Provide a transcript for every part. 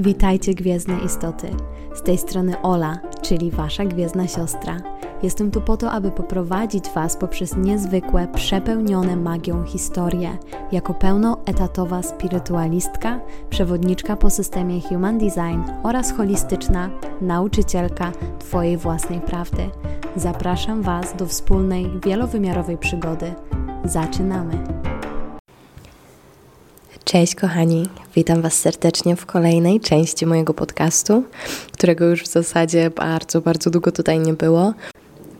Witajcie gwiezdne istoty. Z tej strony Ola, czyli wasza gwiezdna siostra. Jestem tu po to, aby poprowadzić was poprzez niezwykłe, przepełnione magią historie. Jako pełnoetatowa spirytualistka, przewodniczka po systemie Human Design oraz holistyczna nauczycielka twojej własnej prawdy. Zapraszam was do wspólnej, wielowymiarowej przygody. Zaczynamy! Cześć kochani, witam Was serdecznie w kolejnej części mojego podcastu, którego już w zasadzie bardzo, bardzo długo tutaj nie było.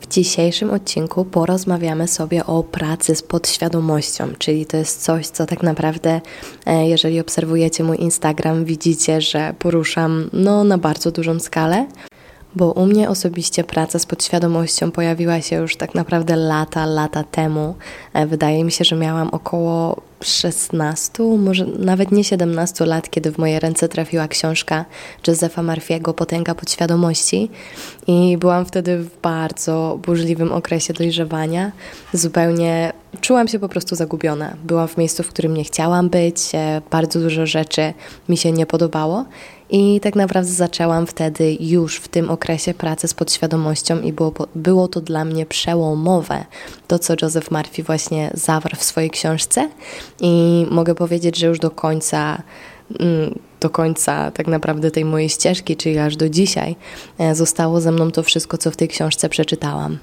W dzisiejszym odcinku porozmawiamy sobie o pracy z podświadomością, czyli to jest coś, co tak naprawdę, e, jeżeli obserwujecie mój Instagram, widzicie, że poruszam no, na bardzo dużą skalę bo u mnie osobiście praca z podświadomością pojawiła się już tak naprawdę lata, lata temu. E, wydaje mi się, że miałam około 16, może nawet nie 17 lat, kiedy w moje ręce trafiła książka Josefa Marfiego Potęga podświadomości i byłam wtedy w bardzo burzliwym okresie dojrzewania. Zupełnie czułam się po prostu zagubiona. Byłam w miejscu, w którym nie chciałam być, e, bardzo dużo rzeczy mi się nie podobało i tak naprawdę zaczęłam wtedy już w tym okresie pracę z podświadomością i było, było to dla mnie przełomowe, to co Joseph Murphy właśnie zawarł w swojej książce i mogę powiedzieć, że już do końca mm, do końca tak naprawdę tej mojej ścieżki, czyli aż do dzisiaj, e, zostało ze mną to wszystko, co w tej książce przeczytałam.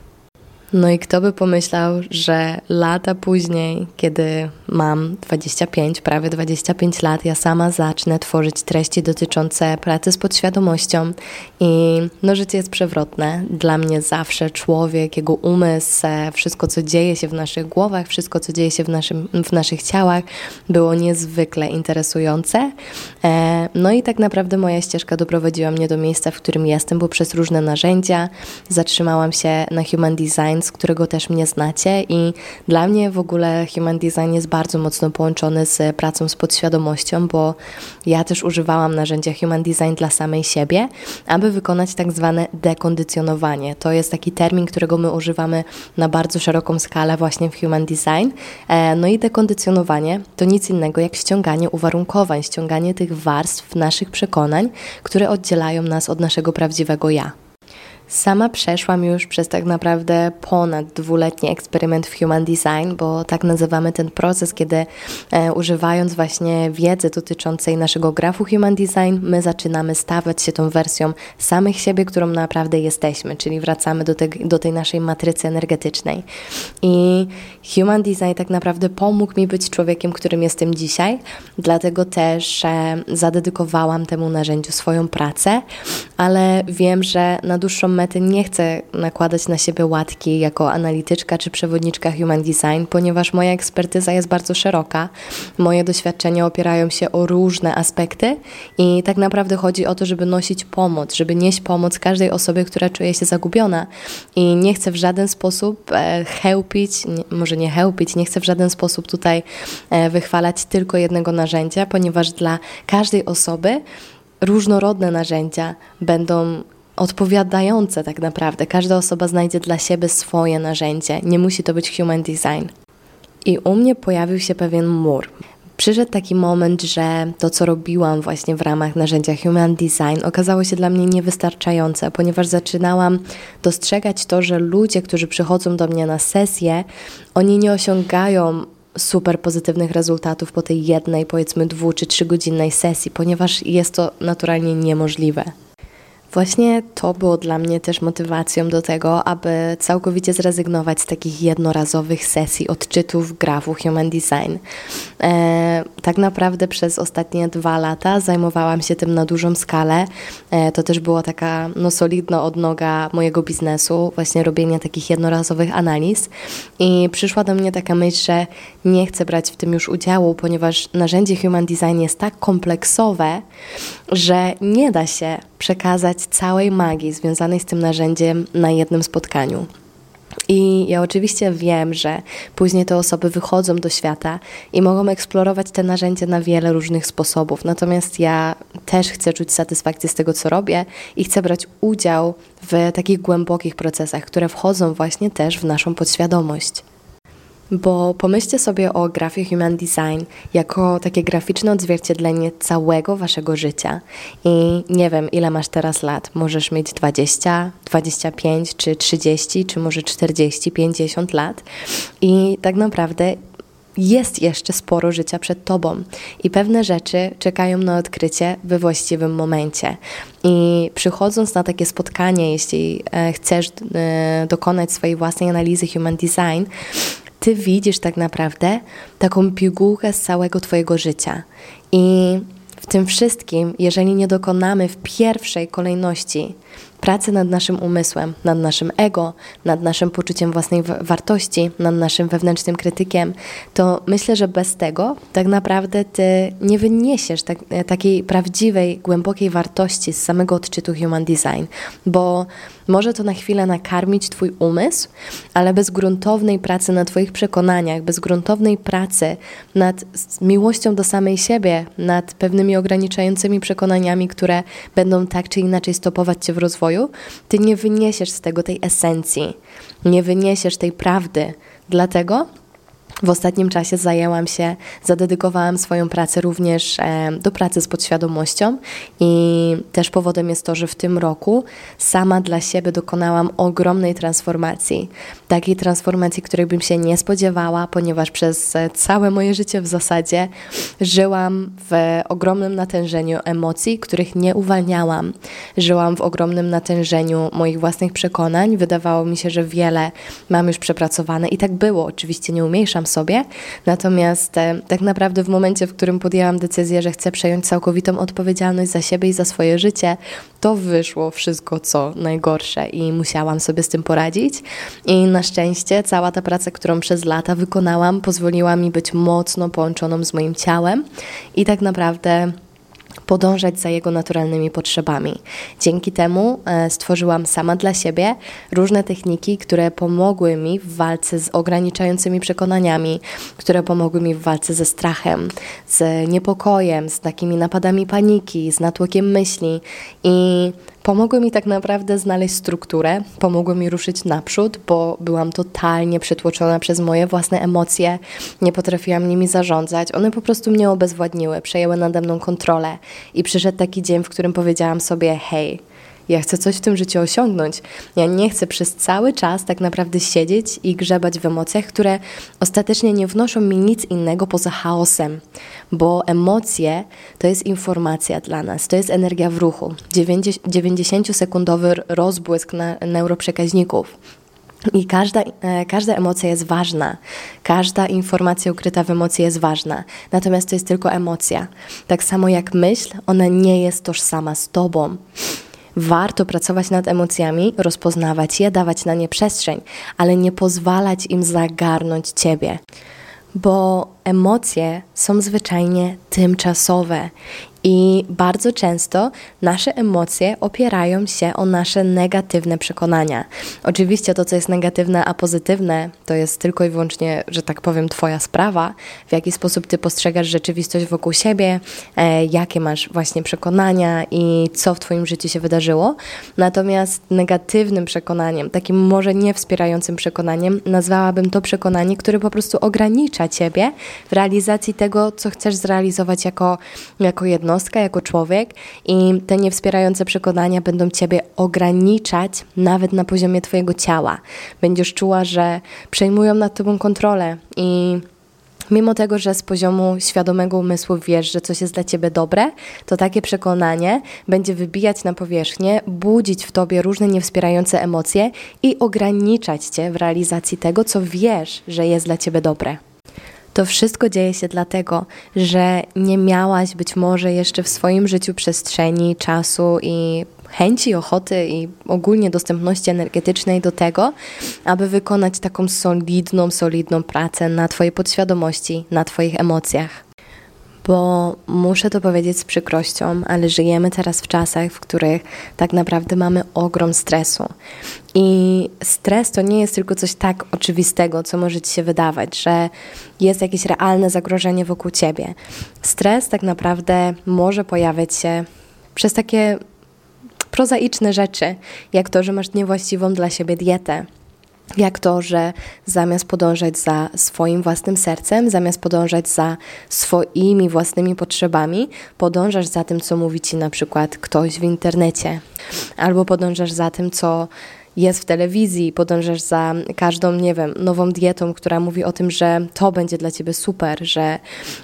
No i kto by pomyślał, że lata później, kiedy mam 25, prawie 25 lat, ja sama zacznę tworzyć treści dotyczące pracy z podświadomością i no życie jest przewrotne. Dla mnie zawsze człowiek, jego umysł, e, wszystko co dzieje się w naszych głowach, wszystko co dzieje się w, naszym, w naszych ciałach było niezwykle interesujące. E, no i tak naprawdę moja ścieżka doprowadziła mnie do miejsca, w którym jestem, bo przez różne narzędzia zatrzymałam się na Human Design z którego też mnie znacie i dla mnie w ogóle Human Design jest bardzo mocno połączony z pracą z podświadomością, bo ja też używałam narzędzia Human Design dla samej siebie, aby wykonać tak zwane dekondycjonowanie. To jest taki termin, którego my używamy na bardzo szeroką skalę właśnie w Human Design. E, no i dekondycjonowanie to nic innego jak ściąganie uwarunkowań, ściąganie tych warstw naszych przekonań, które oddzielają nas od naszego prawdziwego ja. Sama przeszłam już przez tak naprawdę ponad dwuletni eksperyment w Human Design, bo tak nazywamy ten proces, kiedy e, używając właśnie wiedzy dotyczącej naszego grafu Human Design, my zaczynamy stawać się tą wersją samych siebie, którą naprawdę jesteśmy, czyli wracamy do, te, do tej naszej matrycy energetycznej. I Human Design tak naprawdę pomógł mi być człowiekiem, którym jestem dzisiaj, dlatego też e, zadedykowałam temu narzędziu swoją pracę, ale wiem, że na dłuższą metę nie chcę nakładać na siebie łatki jako analityczka czy przewodniczka Human Design, ponieważ moja ekspertyza jest bardzo szeroka. Moje doświadczenia opierają się o różne aspekty i tak naprawdę chodzi o to, żeby nosić pomoc, żeby nieść pomoc każdej osobie, która czuje się zagubiona. I nie chcę w żaden sposób e, chełpić, może nie chełpić, nie chcę w żaden sposób tutaj e, wychwalać tylko jednego narzędzia, ponieważ dla każdej osoby różnorodne narzędzia będą odpowiadające tak naprawdę. Każda osoba znajdzie dla siebie swoje narzędzie. Nie musi to być human design. I u mnie pojawił się pewien mur. Przyszedł taki moment, że to, co robiłam właśnie w ramach narzędzia Human Design, okazało się dla mnie niewystarczające, ponieważ zaczynałam dostrzegać to, że ludzie, którzy przychodzą do mnie na sesję, oni nie osiągają super pozytywnych rezultatów po tej jednej, powiedzmy, dwu czy trzygodzinnej sesji, ponieważ jest to naturalnie niemożliwe. Właśnie to było dla mnie też motywacją do tego, aby całkowicie zrezygnować z takich jednorazowych sesji odczytów grafu Human Design. E, tak naprawdę przez ostatnie dwa lata zajmowałam się tym na dużą skalę. E, to też była taka no, solidna odnoga mojego biznesu, właśnie robienia takich jednorazowych analiz. I przyszła do mnie taka myśl, że nie chcę brać w tym już udziału, ponieważ narzędzie Human Design jest tak kompleksowe, że nie da się przekazać całej magii związanej z tym narzędziem na jednym spotkaniu. I ja oczywiście wiem, że później te osoby wychodzą do świata i mogą eksplorować te narzędzia na wiele różnych sposobów. Natomiast ja też chcę czuć satysfakcję z tego, co robię i chcę brać udział w takich głębokich procesach, które wchodzą właśnie też w naszą podświadomość. Bo pomyślcie sobie o grafie Human Design jako takie graficzne odzwierciedlenie całego waszego życia. I nie wiem, ile masz teraz lat. Możesz mieć 20, 25, czy 30, czy może 40, 50 lat. I tak naprawdę jest jeszcze sporo życia przed tobą i pewne rzeczy czekają na odkrycie we właściwym momencie. I przychodząc na takie spotkanie, jeśli e, chcesz e, dokonać swojej własnej analizy Human Design, ty widzisz tak naprawdę taką pigułkę z całego Twojego życia. I w tym wszystkim, jeżeli nie dokonamy w pierwszej kolejności pracy nad naszym umysłem, nad naszym ego, nad naszym poczuciem własnej wartości, nad naszym wewnętrznym krytykiem, to myślę, że bez tego tak naprawdę ty nie wyniesiesz tak, takiej prawdziwej, głębokiej wartości z samego odczytu Human Design, bo może to na chwilę nakarmić Twój umysł, ale bez gruntownej pracy na Twoich przekonaniach, bez gruntownej pracy nad miłością do samej siebie, nad pewnymi ograniczającymi przekonaniami, które będą tak czy inaczej stopować Cię w rozwoju, Ty nie wyniesiesz z tego tej esencji, nie wyniesiesz tej prawdy. Dlatego w ostatnim czasie zajęłam się, zadedykowałam swoją pracę również e, do pracy z podświadomością i też powodem jest to, że w tym roku sama dla siebie dokonałam ogromnej transformacji. Takiej transformacji, której bym się nie spodziewała, ponieważ przez całe moje życie w zasadzie żyłam w ogromnym natężeniu emocji, których nie uwalniałam. Żyłam w ogromnym natężeniu moich własnych przekonań. Wydawało mi się, że wiele mam już przepracowane i tak było. Oczywiście nie umniejszam sobie. Natomiast e, tak naprawdę w momencie, w którym podjęłam decyzję, że chcę przejąć całkowitą odpowiedzialność za siebie i za swoje życie, to wyszło wszystko co najgorsze i musiałam sobie z tym poradzić. I na szczęście cała ta praca, którą przez lata wykonałam, pozwoliła mi być mocno połączoną z moim ciałem i tak naprawdę podążać za jego naturalnymi potrzebami. Dzięki temu e, stworzyłam sama dla siebie różne techniki, które pomogły mi w walce z ograniczającymi przekonaniami, które pomogły mi w walce ze strachem, z niepokojem, z takimi napadami paniki, z natłokiem myśli i pomogły mi tak naprawdę znaleźć strukturę, pomogły mi ruszyć naprzód, bo byłam totalnie przytłoczona przez moje własne emocje, nie potrafiłam nimi zarządzać, one po prostu mnie obezwładniły, przejęły nade mną kontrolę i przyszedł taki dzień, w którym powiedziałam sobie: hej, ja chcę coś w tym życiu osiągnąć. Ja nie chcę przez cały czas tak naprawdę siedzieć i grzebać w emocjach, które ostatecznie nie wnoszą mi nic innego poza chaosem, bo emocje to jest informacja dla nas, to jest energia w ruchu, 90-sekundowy rozbłysk na neuroprzekaźników. I każda, e, każda emocja jest ważna, każda informacja ukryta w emocji jest ważna, natomiast to jest tylko emocja. Tak samo jak myśl, ona nie jest tożsama z tobą. Warto pracować nad emocjami, rozpoznawać je, dawać na nie przestrzeń, ale nie pozwalać im zagarnąć ciebie, bo emocje są zwyczajnie tymczasowe i bardzo często nasze emocje opierają się o nasze negatywne przekonania. Oczywiście to, co jest negatywne, a pozytywne, to jest tylko i wyłącznie, że tak powiem, Twoja sprawa, w jaki sposób Ty postrzegasz rzeczywistość wokół siebie, e, jakie masz właśnie przekonania i co w Twoim życiu się wydarzyło. Natomiast negatywnym przekonaniem, takim może nie wspierającym przekonaniem, nazwałabym to przekonanie, które po prostu ogranicza Ciebie w realizacji tego, co chcesz zrealizować jako, jako jednostkę jednostka, jako człowiek i te niewspierające przekonania będą Ciebie ograniczać nawet na poziomie Twojego ciała. Będziesz czuła, że przejmują nad Tobą kontrolę i Mimo tego, że z poziomu świadomego umysłu wiesz, że coś jest dla ciebie dobre, to takie przekonanie będzie wybijać na powierzchnię, budzić w tobie różne niewspierające emocje i ograniczać cię w realizacji tego, co wiesz, że jest dla ciebie dobre. To wszystko dzieje się dlatego, że nie miałaś być może jeszcze w swoim życiu przestrzeni, czasu i chęci, ochoty i ogólnie dostępności energetycznej do tego, aby wykonać taką solidną, solidną pracę na Twojej podświadomości, na Twoich emocjach bo muszę to powiedzieć z przykrością, ale żyjemy teraz w czasach, w których tak naprawdę mamy ogrom stresu. I stres to nie jest tylko coś tak oczywistego, co może ci się wydawać, że jest jakieś realne zagrożenie wokół ciebie. Stres tak naprawdę może pojawiać się przez takie prozaiczne rzeczy, jak to, że masz niewłaściwą dla siebie dietę, jak to, że zamiast podążać za swoim własnym sercem, zamiast podążać za swoimi własnymi potrzebami, podążasz za tym, co mówi ci na przykład ktoś w internecie, albo podążasz za tym, co jest w telewizji, podążasz za każdą, nie wiem, nową dietą, która mówi o tym, że to będzie dla ciebie super, że,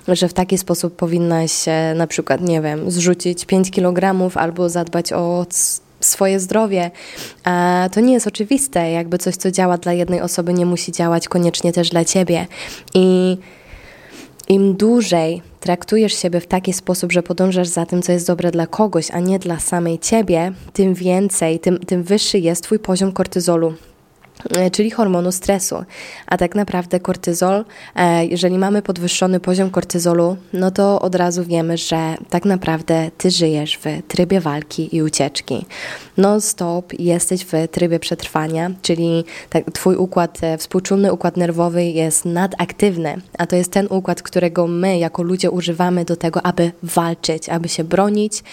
że w taki sposób powinnaś na przykład, nie wiem, zrzucić 5 kg albo zadbać o swoje zdrowie. To nie jest oczywiste, jakby coś, co działa dla jednej osoby, nie musi działać koniecznie też dla ciebie. I im dłużej traktujesz siebie w taki sposób, że podążasz za tym, co jest dobre dla kogoś, a nie dla samej ciebie, tym więcej, tym, tym wyższy jest Twój poziom kortyzolu czyli hormonu stresu. A tak naprawdę kortyzol, e, jeżeli mamy podwyższony poziom kortyzolu, no to od razu wiemy, że tak naprawdę ty żyjesz w trybie walki i ucieczki. Non-stop jesteś w trybie przetrwania, czyli tak, twój układ, e, współczulny układ nerwowy jest nadaktywny, a to jest ten układ, którego my jako ludzie używamy do tego, aby walczyć, aby się bronić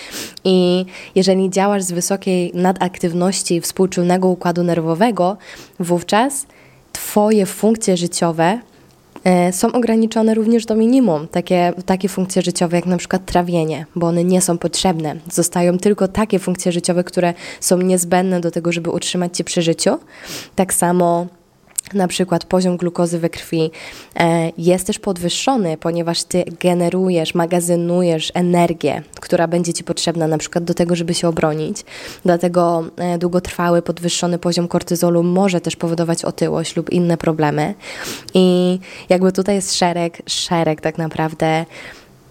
i jeżeli działasz z wysokiej nadaktywności współczulnego układu nerwowego, wówczas Twoje funkcje życiowe e, są ograniczone również do minimum. Takie, takie funkcje życiowe, jak na przykład trawienie, bo one nie są potrzebne. Zostają tylko takie funkcje życiowe, które są niezbędne do tego, żeby utrzymać Cię przy życiu. Tak samo na przykład poziom glukozy we krwi e, jest też podwyższony, ponieważ ty generujesz, magazynujesz energię, która będzie ci potrzebna na przykład do tego, żeby się obronić. Dlatego e, długotrwały podwyższony poziom kortyzolu może też powodować otyłość lub inne problemy. I jakby tutaj jest szereg, szereg tak naprawdę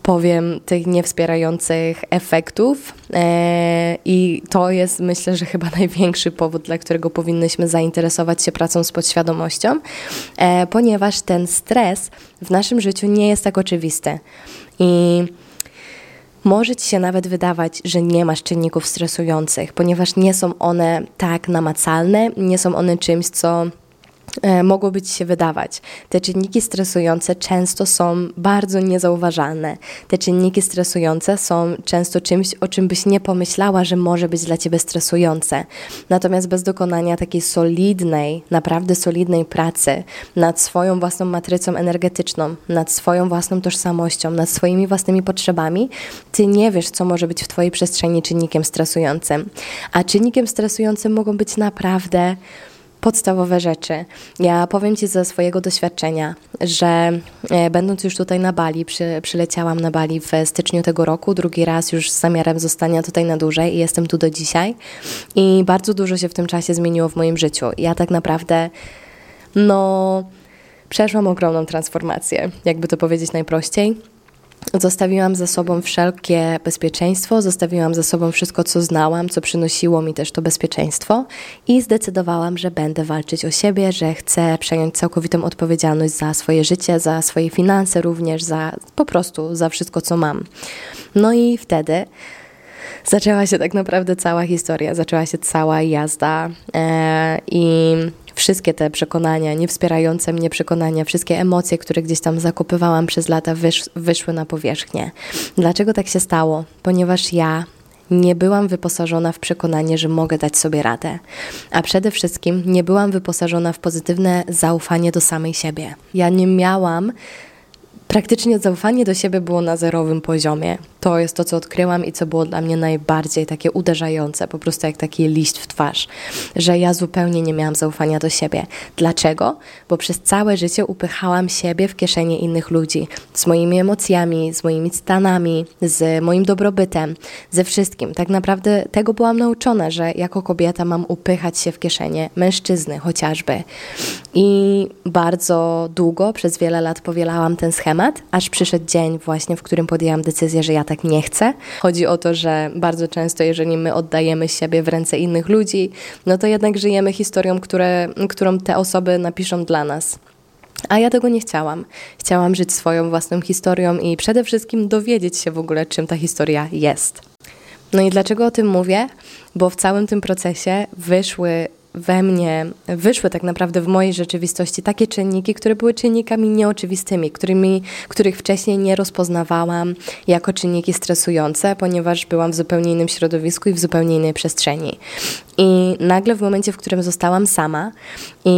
powiem, tych niewspierających efektów. E, I to jest, myślę, że chyba największy powód, dla którego powinnyśmy zainteresować się pracą z podświadomością, e, ponieważ ten stres w naszym życiu nie jest tak oczywisty. I może ci się nawet wydawać, że nie masz czynników stresujących, ponieważ nie są one tak namacalne, nie są one czymś, co mogłoby ci się wydawać. Te czynniki stresujące często są bardzo niezauważalne. Te czynniki stresujące są często czymś, o czym byś nie pomyślała, że może być dla ciebie stresujące. Natomiast bez dokonania takiej solidnej, naprawdę solidnej pracy nad swoją własną matrycą energetyczną, nad swoją własną tożsamością, nad swoimi własnymi potrzebami, ty nie wiesz, co może być w twojej przestrzeni czynnikiem stresującym. A czynnikiem stresującym mogą być naprawdę podstawowe rzeczy. Ja powiem Ci ze swojego doświadczenia, że e, będąc już tutaj na Bali, przy, przyleciałam na Bali w styczniu tego roku, drugi raz już z zamiarem zostania tutaj na dłużej i jestem tu do dzisiaj. I bardzo dużo się w tym czasie zmieniło w moim życiu. Ja tak naprawdę, no, przeszłam ogromną transformację, jakby to powiedzieć najprościej. Zostawiłam za sobą wszelkie bezpieczeństwo, zostawiłam za sobą wszystko, co znałam, co przynosiło mi też to bezpieczeństwo i zdecydowałam, że będę walczyć o siebie, że chcę przejąć całkowitą odpowiedzialność za swoje życie, za swoje finanse również, za po prostu za wszystko, co mam. No i wtedy zaczęła się tak naprawdę cała historia, zaczęła się cała jazda e, i wszystkie te przekonania, niewspierające mnie przekonania, wszystkie emocje, które gdzieś tam zakopywałam przez lata, wysz, wyszły na powierzchnię. Dlaczego tak się stało? Ponieważ ja nie byłam wyposażona w przekonanie, że mogę dać sobie radę. A przede wszystkim nie byłam wyposażona w pozytywne zaufanie do samej siebie. Ja nie miałam praktycznie zaufanie do siebie było na zerowym poziomie. To jest to, co odkryłam i co było dla mnie najbardziej takie uderzające, po prostu jak taki liść w twarz, że ja zupełnie nie miałam zaufania do siebie. Dlaczego? Bo przez całe życie upychałam siebie w kieszenie innych ludzi, z moimi emocjami, z moimi stanami, z moim dobrobytem, ze wszystkim. Tak naprawdę tego byłam nauczona, że jako kobieta mam upychać się w kieszenie mężczyzny chociażby. I bardzo długo, przez wiele lat powielałam ten schemat, aż przyszedł dzień właśnie, w którym podjęłam decyzję, że ja tak nie chcę. Chodzi o to, że bardzo często, jeżeli my oddajemy siebie w ręce innych ludzi, no to jednak żyjemy historią, które, którą te osoby napiszą dla nas. A ja tego nie chciałam. Chciałam żyć swoją własną historią i przede wszystkim dowiedzieć się w ogóle, czym ta historia jest. No i dlaczego o tym mówię? Bo w całym tym procesie wyszły we mnie wyszły tak naprawdę w mojej rzeczywistości takie czynniki, które były czynnikami nieoczywistymi, którymi, których wcześniej nie rozpoznawałam jako czynniki stresujące, ponieważ byłam w zupełnie innym środowisku i w zupełnie innej przestrzeni. I nagle w momencie, w którym zostałam sama i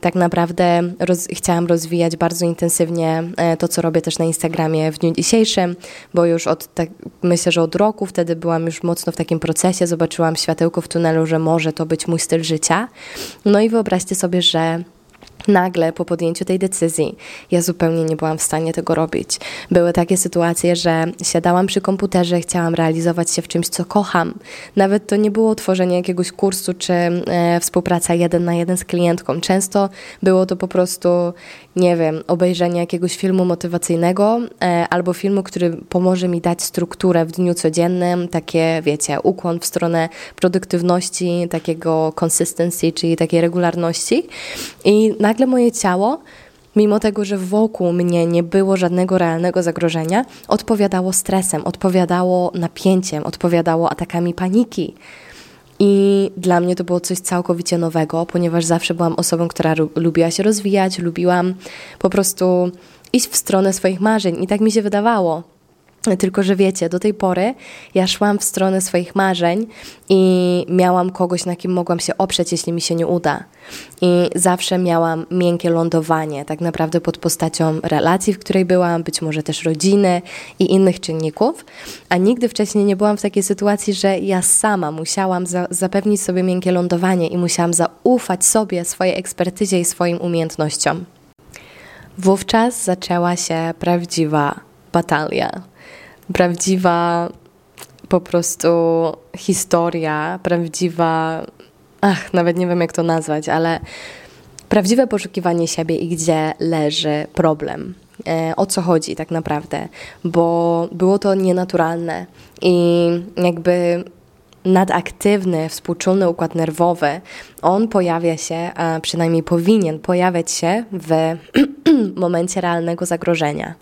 tak naprawdę roz, chciałam rozwijać bardzo intensywnie e, to, co robię też na Instagramie w dniu dzisiejszym, bo już od, tak, myślę, że od roku wtedy byłam już mocno w takim procesie, zobaczyłam światełko w tunelu, że może to być mój styl życia. No i wyobraźcie sobie, że Nagle po podjęciu tej decyzji ja zupełnie nie byłam w stanie tego robić. Były takie sytuacje, że siadałam przy komputerze, chciałam realizować się w czymś, co kocham. Nawet to nie było tworzenie jakiegoś kursu czy e, współpraca jeden na jeden z klientką. Często było to po prostu, nie wiem, obejrzenie jakiegoś filmu motywacyjnego e, albo filmu, który pomoże mi dać strukturę w dniu codziennym, takie, wiecie, ukłon w stronę produktywności, takiego consistency, czyli takiej regularności. I nagle moje ciało, mimo tego, że wokół mnie nie było żadnego realnego zagrożenia, odpowiadało stresem, odpowiadało napięciem, odpowiadało atakami paniki. I dla mnie to było coś całkowicie nowego, ponieważ zawsze byłam osobą, która lubiła się rozwijać, lubiłam po prostu iść w stronę swoich marzeń i tak mi się wydawało. Tylko, że wiecie, do tej pory ja szłam w stronę swoich marzeń i miałam kogoś, na kim mogłam się oprzeć, jeśli mi się nie uda. I zawsze miałam miękkie lądowanie, tak naprawdę pod postacią relacji, w której byłam, być może też rodziny i innych czynników, a nigdy wcześniej nie byłam w takiej sytuacji, że ja sama musiałam za zapewnić sobie miękkie lądowanie i musiałam zaufać sobie, swojej ekspertyzie i swoim umiejętnościom. Wówczas zaczęła się prawdziwa batalia prawdziwa po prostu historia, prawdziwa, ach, nawet nie wiem jak to nazwać, ale prawdziwe poszukiwanie siebie i gdzie leży problem. E, o co chodzi tak naprawdę, bo było to nienaturalne i jakby nadaktywny, współczulny układ nerwowy, on pojawia się, a przynajmniej powinien pojawiać się w momencie realnego zagrożenia.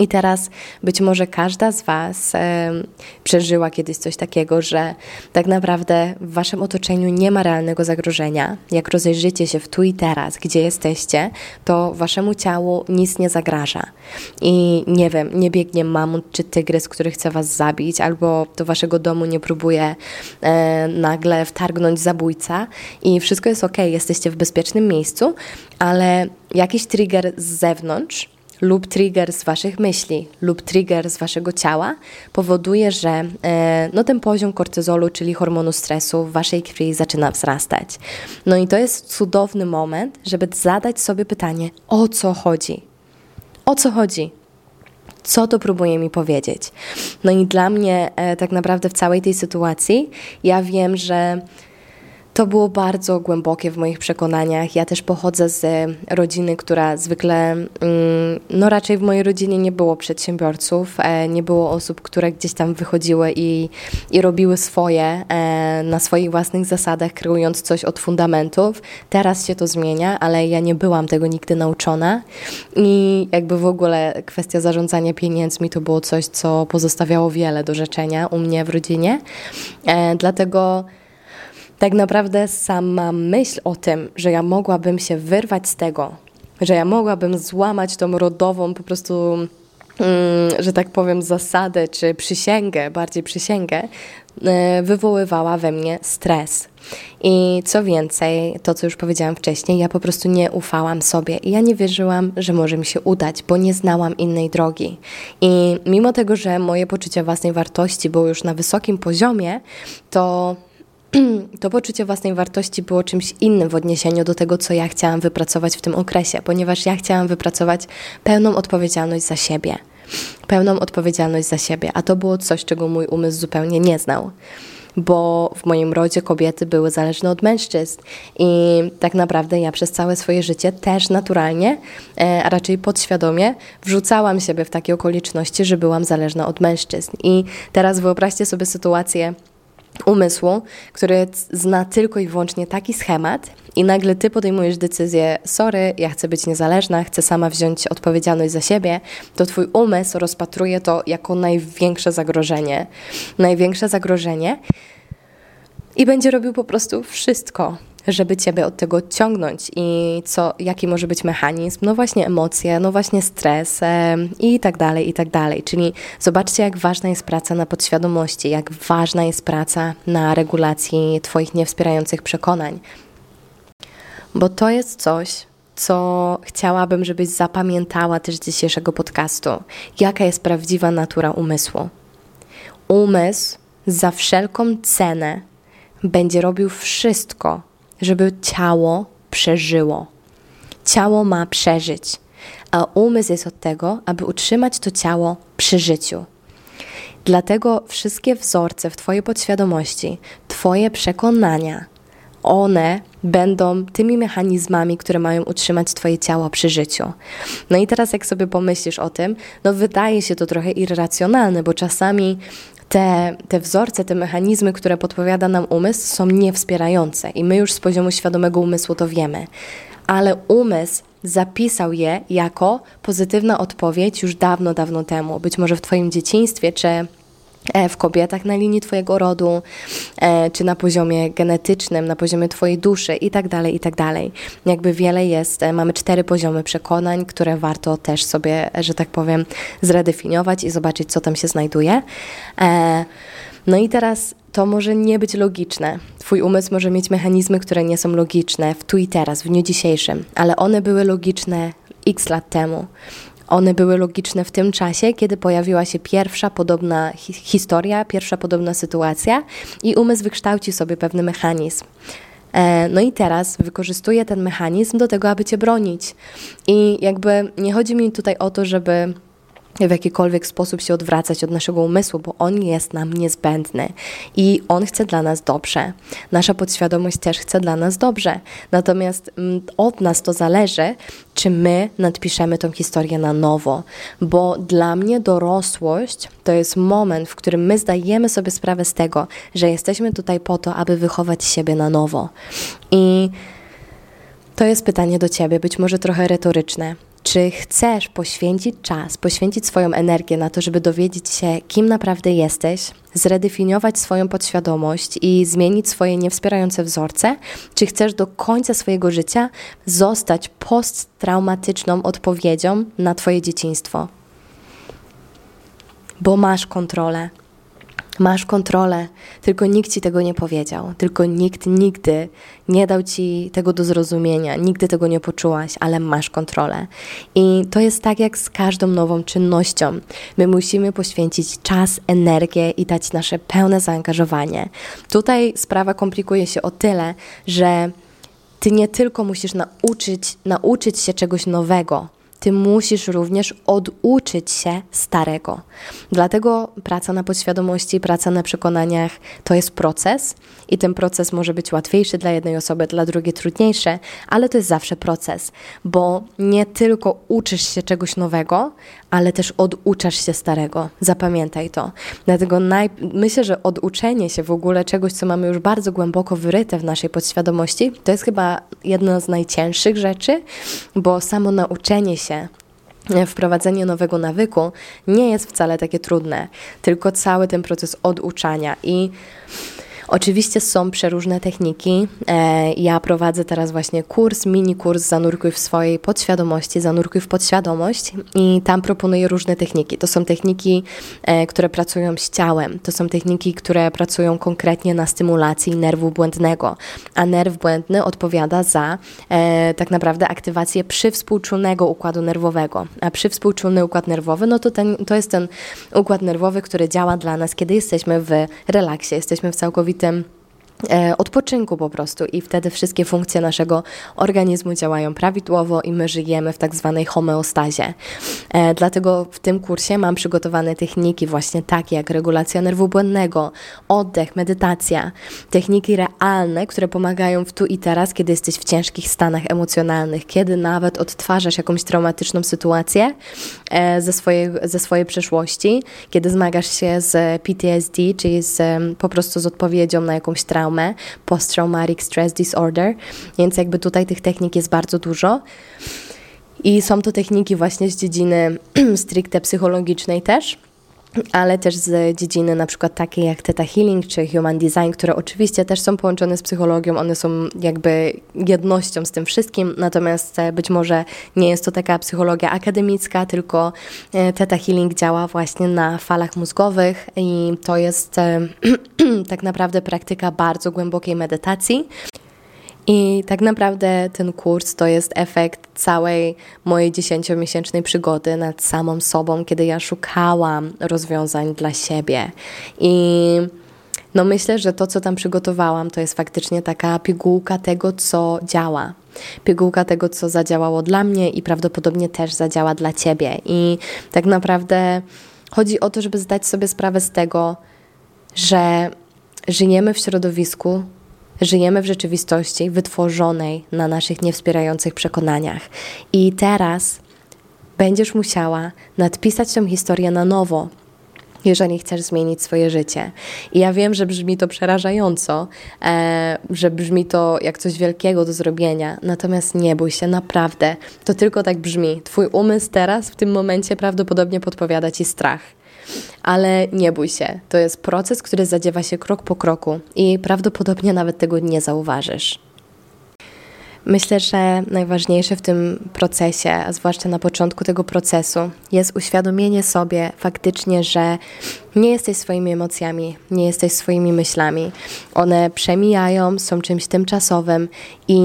I teraz być może każda z Was e, przeżyła kiedyś coś takiego, że tak naprawdę w Waszym otoczeniu nie ma realnego zagrożenia. Jak rozejrzycie się w tu i teraz, gdzie jesteście, to Waszemu ciału nic nie zagraża. I nie wiem, nie biegnie mamut czy tygrys, który chce Was zabić, albo do Waszego domu nie próbuje e, nagle wtargnąć zabójca i wszystko jest ok, jesteście w bezpiecznym miejscu, ale jakiś trigger z zewnątrz lub trigger z Waszych myśli lub trigger z Waszego ciała powoduje, że e, no, ten poziom kortyzolu, czyli hormonu stresu w Waszej krwi zaczyna wzrastać. No i to jest cudowny moment, żeby zadać sobie pytanie, o co chodzi? O co chodzi? co to próbuje mi powiedzieć. No i dla mnie e, tak naprawdę w całej tej sytuacji ja wiem, że to było bardzo głębokie w moich przekonaniach. Ja też pochodzę z rodziny, która zwykle, mm, no raczej w mojej rodzinie nie było przedsiębiorców, e, nie było osób, które gdzieś tam wychodziły i, i robiły swoje e, na swoich własnych zasadach, kreując coś od fundamentów. Teraz się to zmienia, ale ja nie byłam tego nigdy nauczona i jakby w ogóle kwestia zarządzania pieniędzmi to było coś, co pozostawiało wiele do życzenia u mnie w rodzinie. E, dlatego tak naprawdę sama myśl o tym, że ja mogłabym się wyrwać z tego, że ja mogłabym złamać tą rodową po prostu, mm, że tak powiem, zasadę czy przysięgę, bardziej przysięgę, e, wywoływała we mnie stres. I co więcej, to co już powiedziałam wcześniej, ja po prostu nie ufałam sobie i ja nie wierzyłam, że może mi się udać, bo nie znałam innej drogi. I mimo tego, że moje poczucie własnej wartości było już na wysokim poziomie, to to poczucie własnej wartości było czymś innym w odniesieniu do tego, co ja chciałam wypracować w tym okresie, ponieważ ja chciałam wypracować pełną odpowiedzialność za siebie. Pełną odpowiedzialność za siebie, a to było coś, czego mój umysł zupełnie nie znał bo w moim rodzie kobiety były zależne od mężczyzn i tak naprawdę ja przez całe swoje życie też naturalnie, e, a raczej podświadomie wrzucałam siebie w takie okoliczności, że byłam zależna od mężczyzn. I teraz wyobraźcie sobie sytuację, umysłu, który zna tylko i wyłącznie taki schemat, i nagle ty podejmujesz decyzję, sorry, ja chcę być niezależna, chcę sama wziąć odpowiedzialność za siebie, to twój umysł rozpatruje to jako największe zagrożenie. Największe zagrożenie i będzie robił po prostu wszystko, żeby Ciebie od tego odciągnąć i co, jaki może być mechanizm? No właśnie emocje, no właśnie stres i tak dalej, i tak dalej. Czyli zobaczcie, jak ważna jest praca na podświadomości, jak ważna jest praca na regulacji Twoich niewspierających przekonań. Bo to jest coś, co chciałabym, żebyś zapamiętała też z dzisiejszego podcastu. Jaka jest prawdziwa natura umysłu? Umysł za wszelką cenę będzie robił wszystko, żeby ciało przeżyło. Ciało ma przeżyć, a umysł jest od tego, aby utrzymać to ciało przy życiu. Dlatego wszystkie wzorce w Twojej podświadomości, Twoje przekonania, one będą tymi mechanizmami, które mają utrzymać Twoje ciało przy życiu. No i teraz, jak sobie pomyślisz o tym, no wydaje się to trochę irracjonalne, bo czasami te, te wzorce, te mechanizmy, które podpowiada nam umysł, są niewspierające i my już z poziomu świadomego umysłu to wiemy. Ale umysł zapisał je jako pozytywna odpowiedź już dawno, dawno temu. Być może w Twoim dzieciństwie, czy w kobietach na linii Twojego rodu, e, czy na poziomie genetycznym, na poziomie Twojej duszy i tak dalej, i tak dalej. Jakby wiele jest, e, mamy cztery poziomy przekonań, które warto też sobie, że tak powiem, zredefiniować i zobaczyć, co tam się znajduje. No i teraz to może nie być logiczne. Twój umysł może mieć mechanizmy, które nie są logiczne w tu i teraz, w dniu dzisiejszym, ale one były logiczne x lat temu. One były logiczne w tym czasie, kiedy pojawiła się pierwsza podobna hi historia, pierwsza podobna sytuacja i umysł wykształcił sobie pewny mechanizm. E, no i teraz wykorzystuje ten mechanizm do tego, aby cię bronić. I jakby nie chodzi mi tutaj o to, żeby w jakikolwiek sposób się odwracać od naszego umysłu, bo on jest nam niezbędny i on chce dla nas dobrze. Nasza podświadomość też chce dla nas dobrze. Natomiast mm, od nas to zależy, czy my nadpiszemy tą historię na nowo, bo dla mnie dorosłość to jest moment, w którym my zdajemy sobie sprawę z tego, że jesteśmy tutaj po to, aby wychować siebie na nowo. I to jest pytanie do ciebie, być może trochę retoryczne. Czy chcesz poświęcić czas, poświęcić swoją energię na to, żeby dowiedzieć się, kim naprawdę jesteś, zredefiniować swoją podświadomość i zmienić swoje niewspierające wzorce? Czy chcesz do końca swojego życia zostać posttraumatyczną odpowiedzią na Twoje dzieciństwo? Bo masz kontrolę. Masz kontrolę, tylko nikt ci tego nie powiedział, tylko nikt nigdy nie dał ci tego do zrozumienia, nigdy tego nie poczułaś, ale masz kontrolę. I to jest tak jak z każdą nową czynnością. My musimy poświęcić czas, energię i dać nasze pełne zaangażowanie. Tutaj sprawa komplikuje się o tyle, że ty nie tylko musisz nauczyć, nauczyć się czegoś nowego, ty musisz również oduczyć się starego. Dlatego praca na podświadomości, praca na przekonaniach to jest proces i ten proces może być łatwiejszy dla jednej osoby, dla drugiej trudniejszy, ale to jest zawsze proces, bo nie tylko uczysz się czegoś nowego, ale też oduczasz się starego. Zapamiętaj to. Dlatego myślę, że oduczenie się w ogóle czegoś, co mamy już bardzo głęboko wyryte w naszej podświadomości, to jest chyba jedna z najcięższych rzeczy, bo samo nauczenie się wprowadzenie nowego nawyku nie jest wcale takie trudne, tylko cały ten proces oduczania i Oczywiście są przeróżne techniki. E, ja prowadzę teraz właśnie kurs, mini kurs Zanurkuj w swojej podświadomości, Zanurkuj w podświadomość i tam proponuję różne techniki. To są techniki, e, które pracują z ciałem, to są techniki, które pracują konkretnie na stymulacji nerwu błędnego, a nerw błędny odpowiada za e, tak naprawdę aktywację przywspółczulnego układu nerwowego. A przywspółczulny układ nerwowy, no to, ten, to jest ten układ nerwowy, który działa dla nas, kiedy jesteśmy w relaksie, jesteśmy w całkowitym całkowitym E, odpoczynku po prostu i wtedy wszystkie funkcje naszego organizmu działają prawidłowo i my żyjemy w tak zwanej homeostazie. E, dlatego w tym kursie mam przygotowane techniki właśnie takie jak regulacja nerwu błędnego, oddech, medytacja, techniki realne, które pomagają w tu i teraz, kiedy jesteś w ciężkich stanach emocjonalnych, kiedy nawet odtwarzasz jakąś traumatyczną sytuację e, ze swojej, ze swojej przeszłości, kiedy zmagasz się z PTSD, czyli z, po prostu z odpowiedzią na jakąś traumę, traumę, post-traumatic stress disorder, więc jakby tutaj tych technik jest bardzo dużo. I są to techniki właśnie z dziedziny stricte psychologicznej też. Ale też z dziedziny na przykład takiej jak Theta Healing czy Human Design, które oczywiście też są połączone z psychologią, one są jakby jednością z tym wszystkim, natomiast e, być może nie jest to taka psychologia akademicka, tylko e, Theta Healing działa właśnie na falach mózgowych i to jest e, tak naprawdę praktyka bardzo głębokiej medytacji. I tak naprawdę ten kurs to jest efekt całej mojej dziesięciomiesięcznej przygody nad samą sobą, kiedy ja szukałam rozwiązań dla siebie. I no myślę, że to, co tam przygotowałam, to jest faktycznie taka pigułka tego, co działa. Pigułka tego, co zadziałało dla mnie i prawdopodobnie też zadziała dla ciebie. I tak naprawdę chodzi o to, żeby zdać sobie sprawę z tego, że żyjemy w środowisku, Żyjemy w rzeczywistości wytworzonej na naszych niewspierających przekonaniach. I teraz będziesz musiała nadpisać tę historię na nowo, jeżeli chcesz zmienić swoje życie. I ja wiem, że brzmi to przerażająco, e, że brzmi to jak coś wielkiego do zrobienia, natomiast nie bój się, naprawdę. To tylko tak brzmi. Twój umysł teraz, w tym momencie, prawdopodobnie podpowiada ci strach. Ale nie bój się, to jest proces, który zadziewa się krok po kroku i prawdopodobnie nawet tego nie zauważysz. Myślę, że najważniejsze w tym procesie, a zwłaszcza na początku tego procesu, jest uświadomienie sobie faktycznie, że nie jesteś swoimi emocjami, nie jesteś swoimi myślami. One przemijają, są czymś tymczasowym i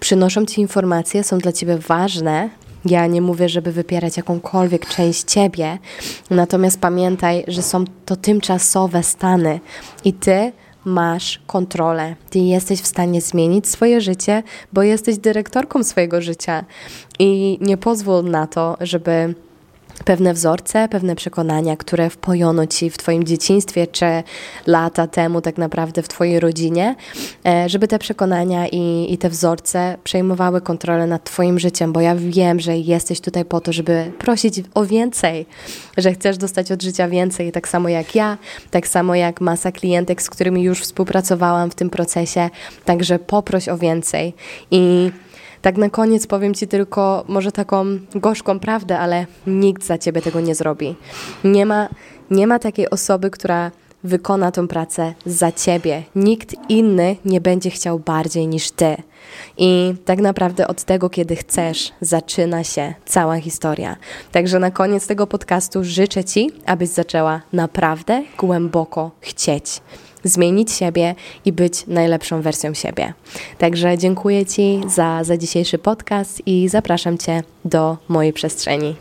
przynoszą ci informacje, są dla ciebie ważne, ja nie mówię, żeby wypierać jakąkolwiek część ciebie, natomiast pamiętaj, że są to tymczasowe stany i ty masz kontrolę. Ty jesteś w stanie zmienić swoje życie, bo jesteś dyrektorką swojego życia i nie pozwól na to, żeby pewne wzorce, pewne przekonania, które wpojono ci w Twoim dzieciństwie, czy lata temu tak naprawdę w Twojej rodzinie, e, żeby te przekonania i, i te wzorce przejmowały kontrolę nad Twoim życiem, bo ja wiem, że jesteś tutaj po to, żeby prosić o więcej, że chcesz dostać od życia więcej, tak samo jak ja, tak samo jak masa klientek, z którymi już współpracowałam w tym procesie, także poproś o więcej. I tak na koniec powiem Ci tylko może taką gorzką prawdę, ale nikt za Ciebie tego nie zrobi. Nie ma, nie ma takiej osoby, która wykona tą pracę za Ciebie. Nikt inny nie będzie chciał bardziej niż Ty. I tak naprawdę od tego, kiedy chcesz, zaczyna się cała historia. Także na koniec tego podcastu życzę Ci, abyś zaczęła naprawdę głęboko chcieć zmienić siebie i być najlepszą wersją siebie. Także dziękuję Ci za, za dzisiejszy podcast i zapraszam Cię do mojej przestrzeni.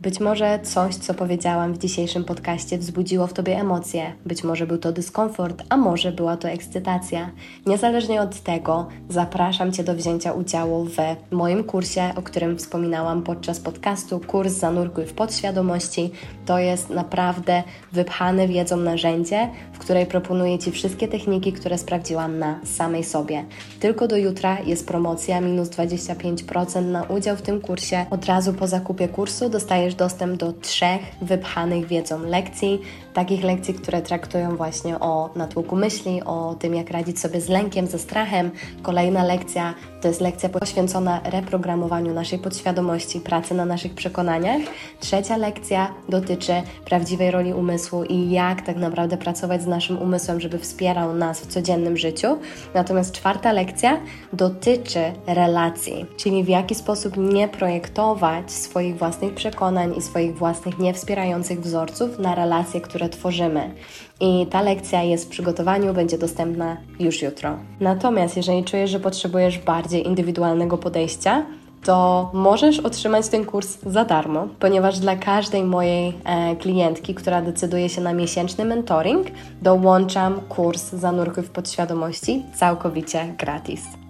Być może coś, co powiedziałam w dzisiejszym podcaście, wzbudziło w tobie emocje. Być może był to dyskomfort, a może była to ekscytacja. Niezależnie od tego, zapraszam Cię do wzięcia udziału w moim kursie, o którym wspominałam podczas podcastu. Kurs Zanurkuj w podświadomości. To jest naprawdę wypchane wiedzą narzędzie, w której proponuję Ci wszystkie techniki, które sprawdziłam na samej sobie. Tylko do jutra jest promocja minus 25% na udział w tym kursie. Od razu po zakupie kursu dostajesz dostęp do trzech wypchanych wiedzą lekcji, takich lekcji, które traktują właśnie o natłoku myśli, o tym, jak radzić sobie z lękiem, ze strachem. Kolejna lekcja to jest lekcja poświęcona reprogramowaniu naszej podświadomości, pracy na naszych przekonaniach. Trzecia lekcja dotyczy prawdziwej roli umysłu i jak tak naprawdę pracować z naszym umysłem, żeby wspierał nas w codziennym życiu. Natomiast czwarta lekcja dotyczy relacji, czyli w jaki sposób nie projektować swoich własnych przekonań i swoich własnych niewspierających wzorców na relacje, które tworzymy. I ta lekcja jest w przygotowaniu, będzie dostępna już jutro. Natomiast jeżeli czujesz, że potrzebujesz bardziej indywidualnego podejścia, to możesz otrzymać ten kurs za darmo, ponieważ dla każdej mojej e, klientki, która decyduje się na miesięczny mentoring, dołączam kurs Zanurkuj w podświadomości całkowicie gratis.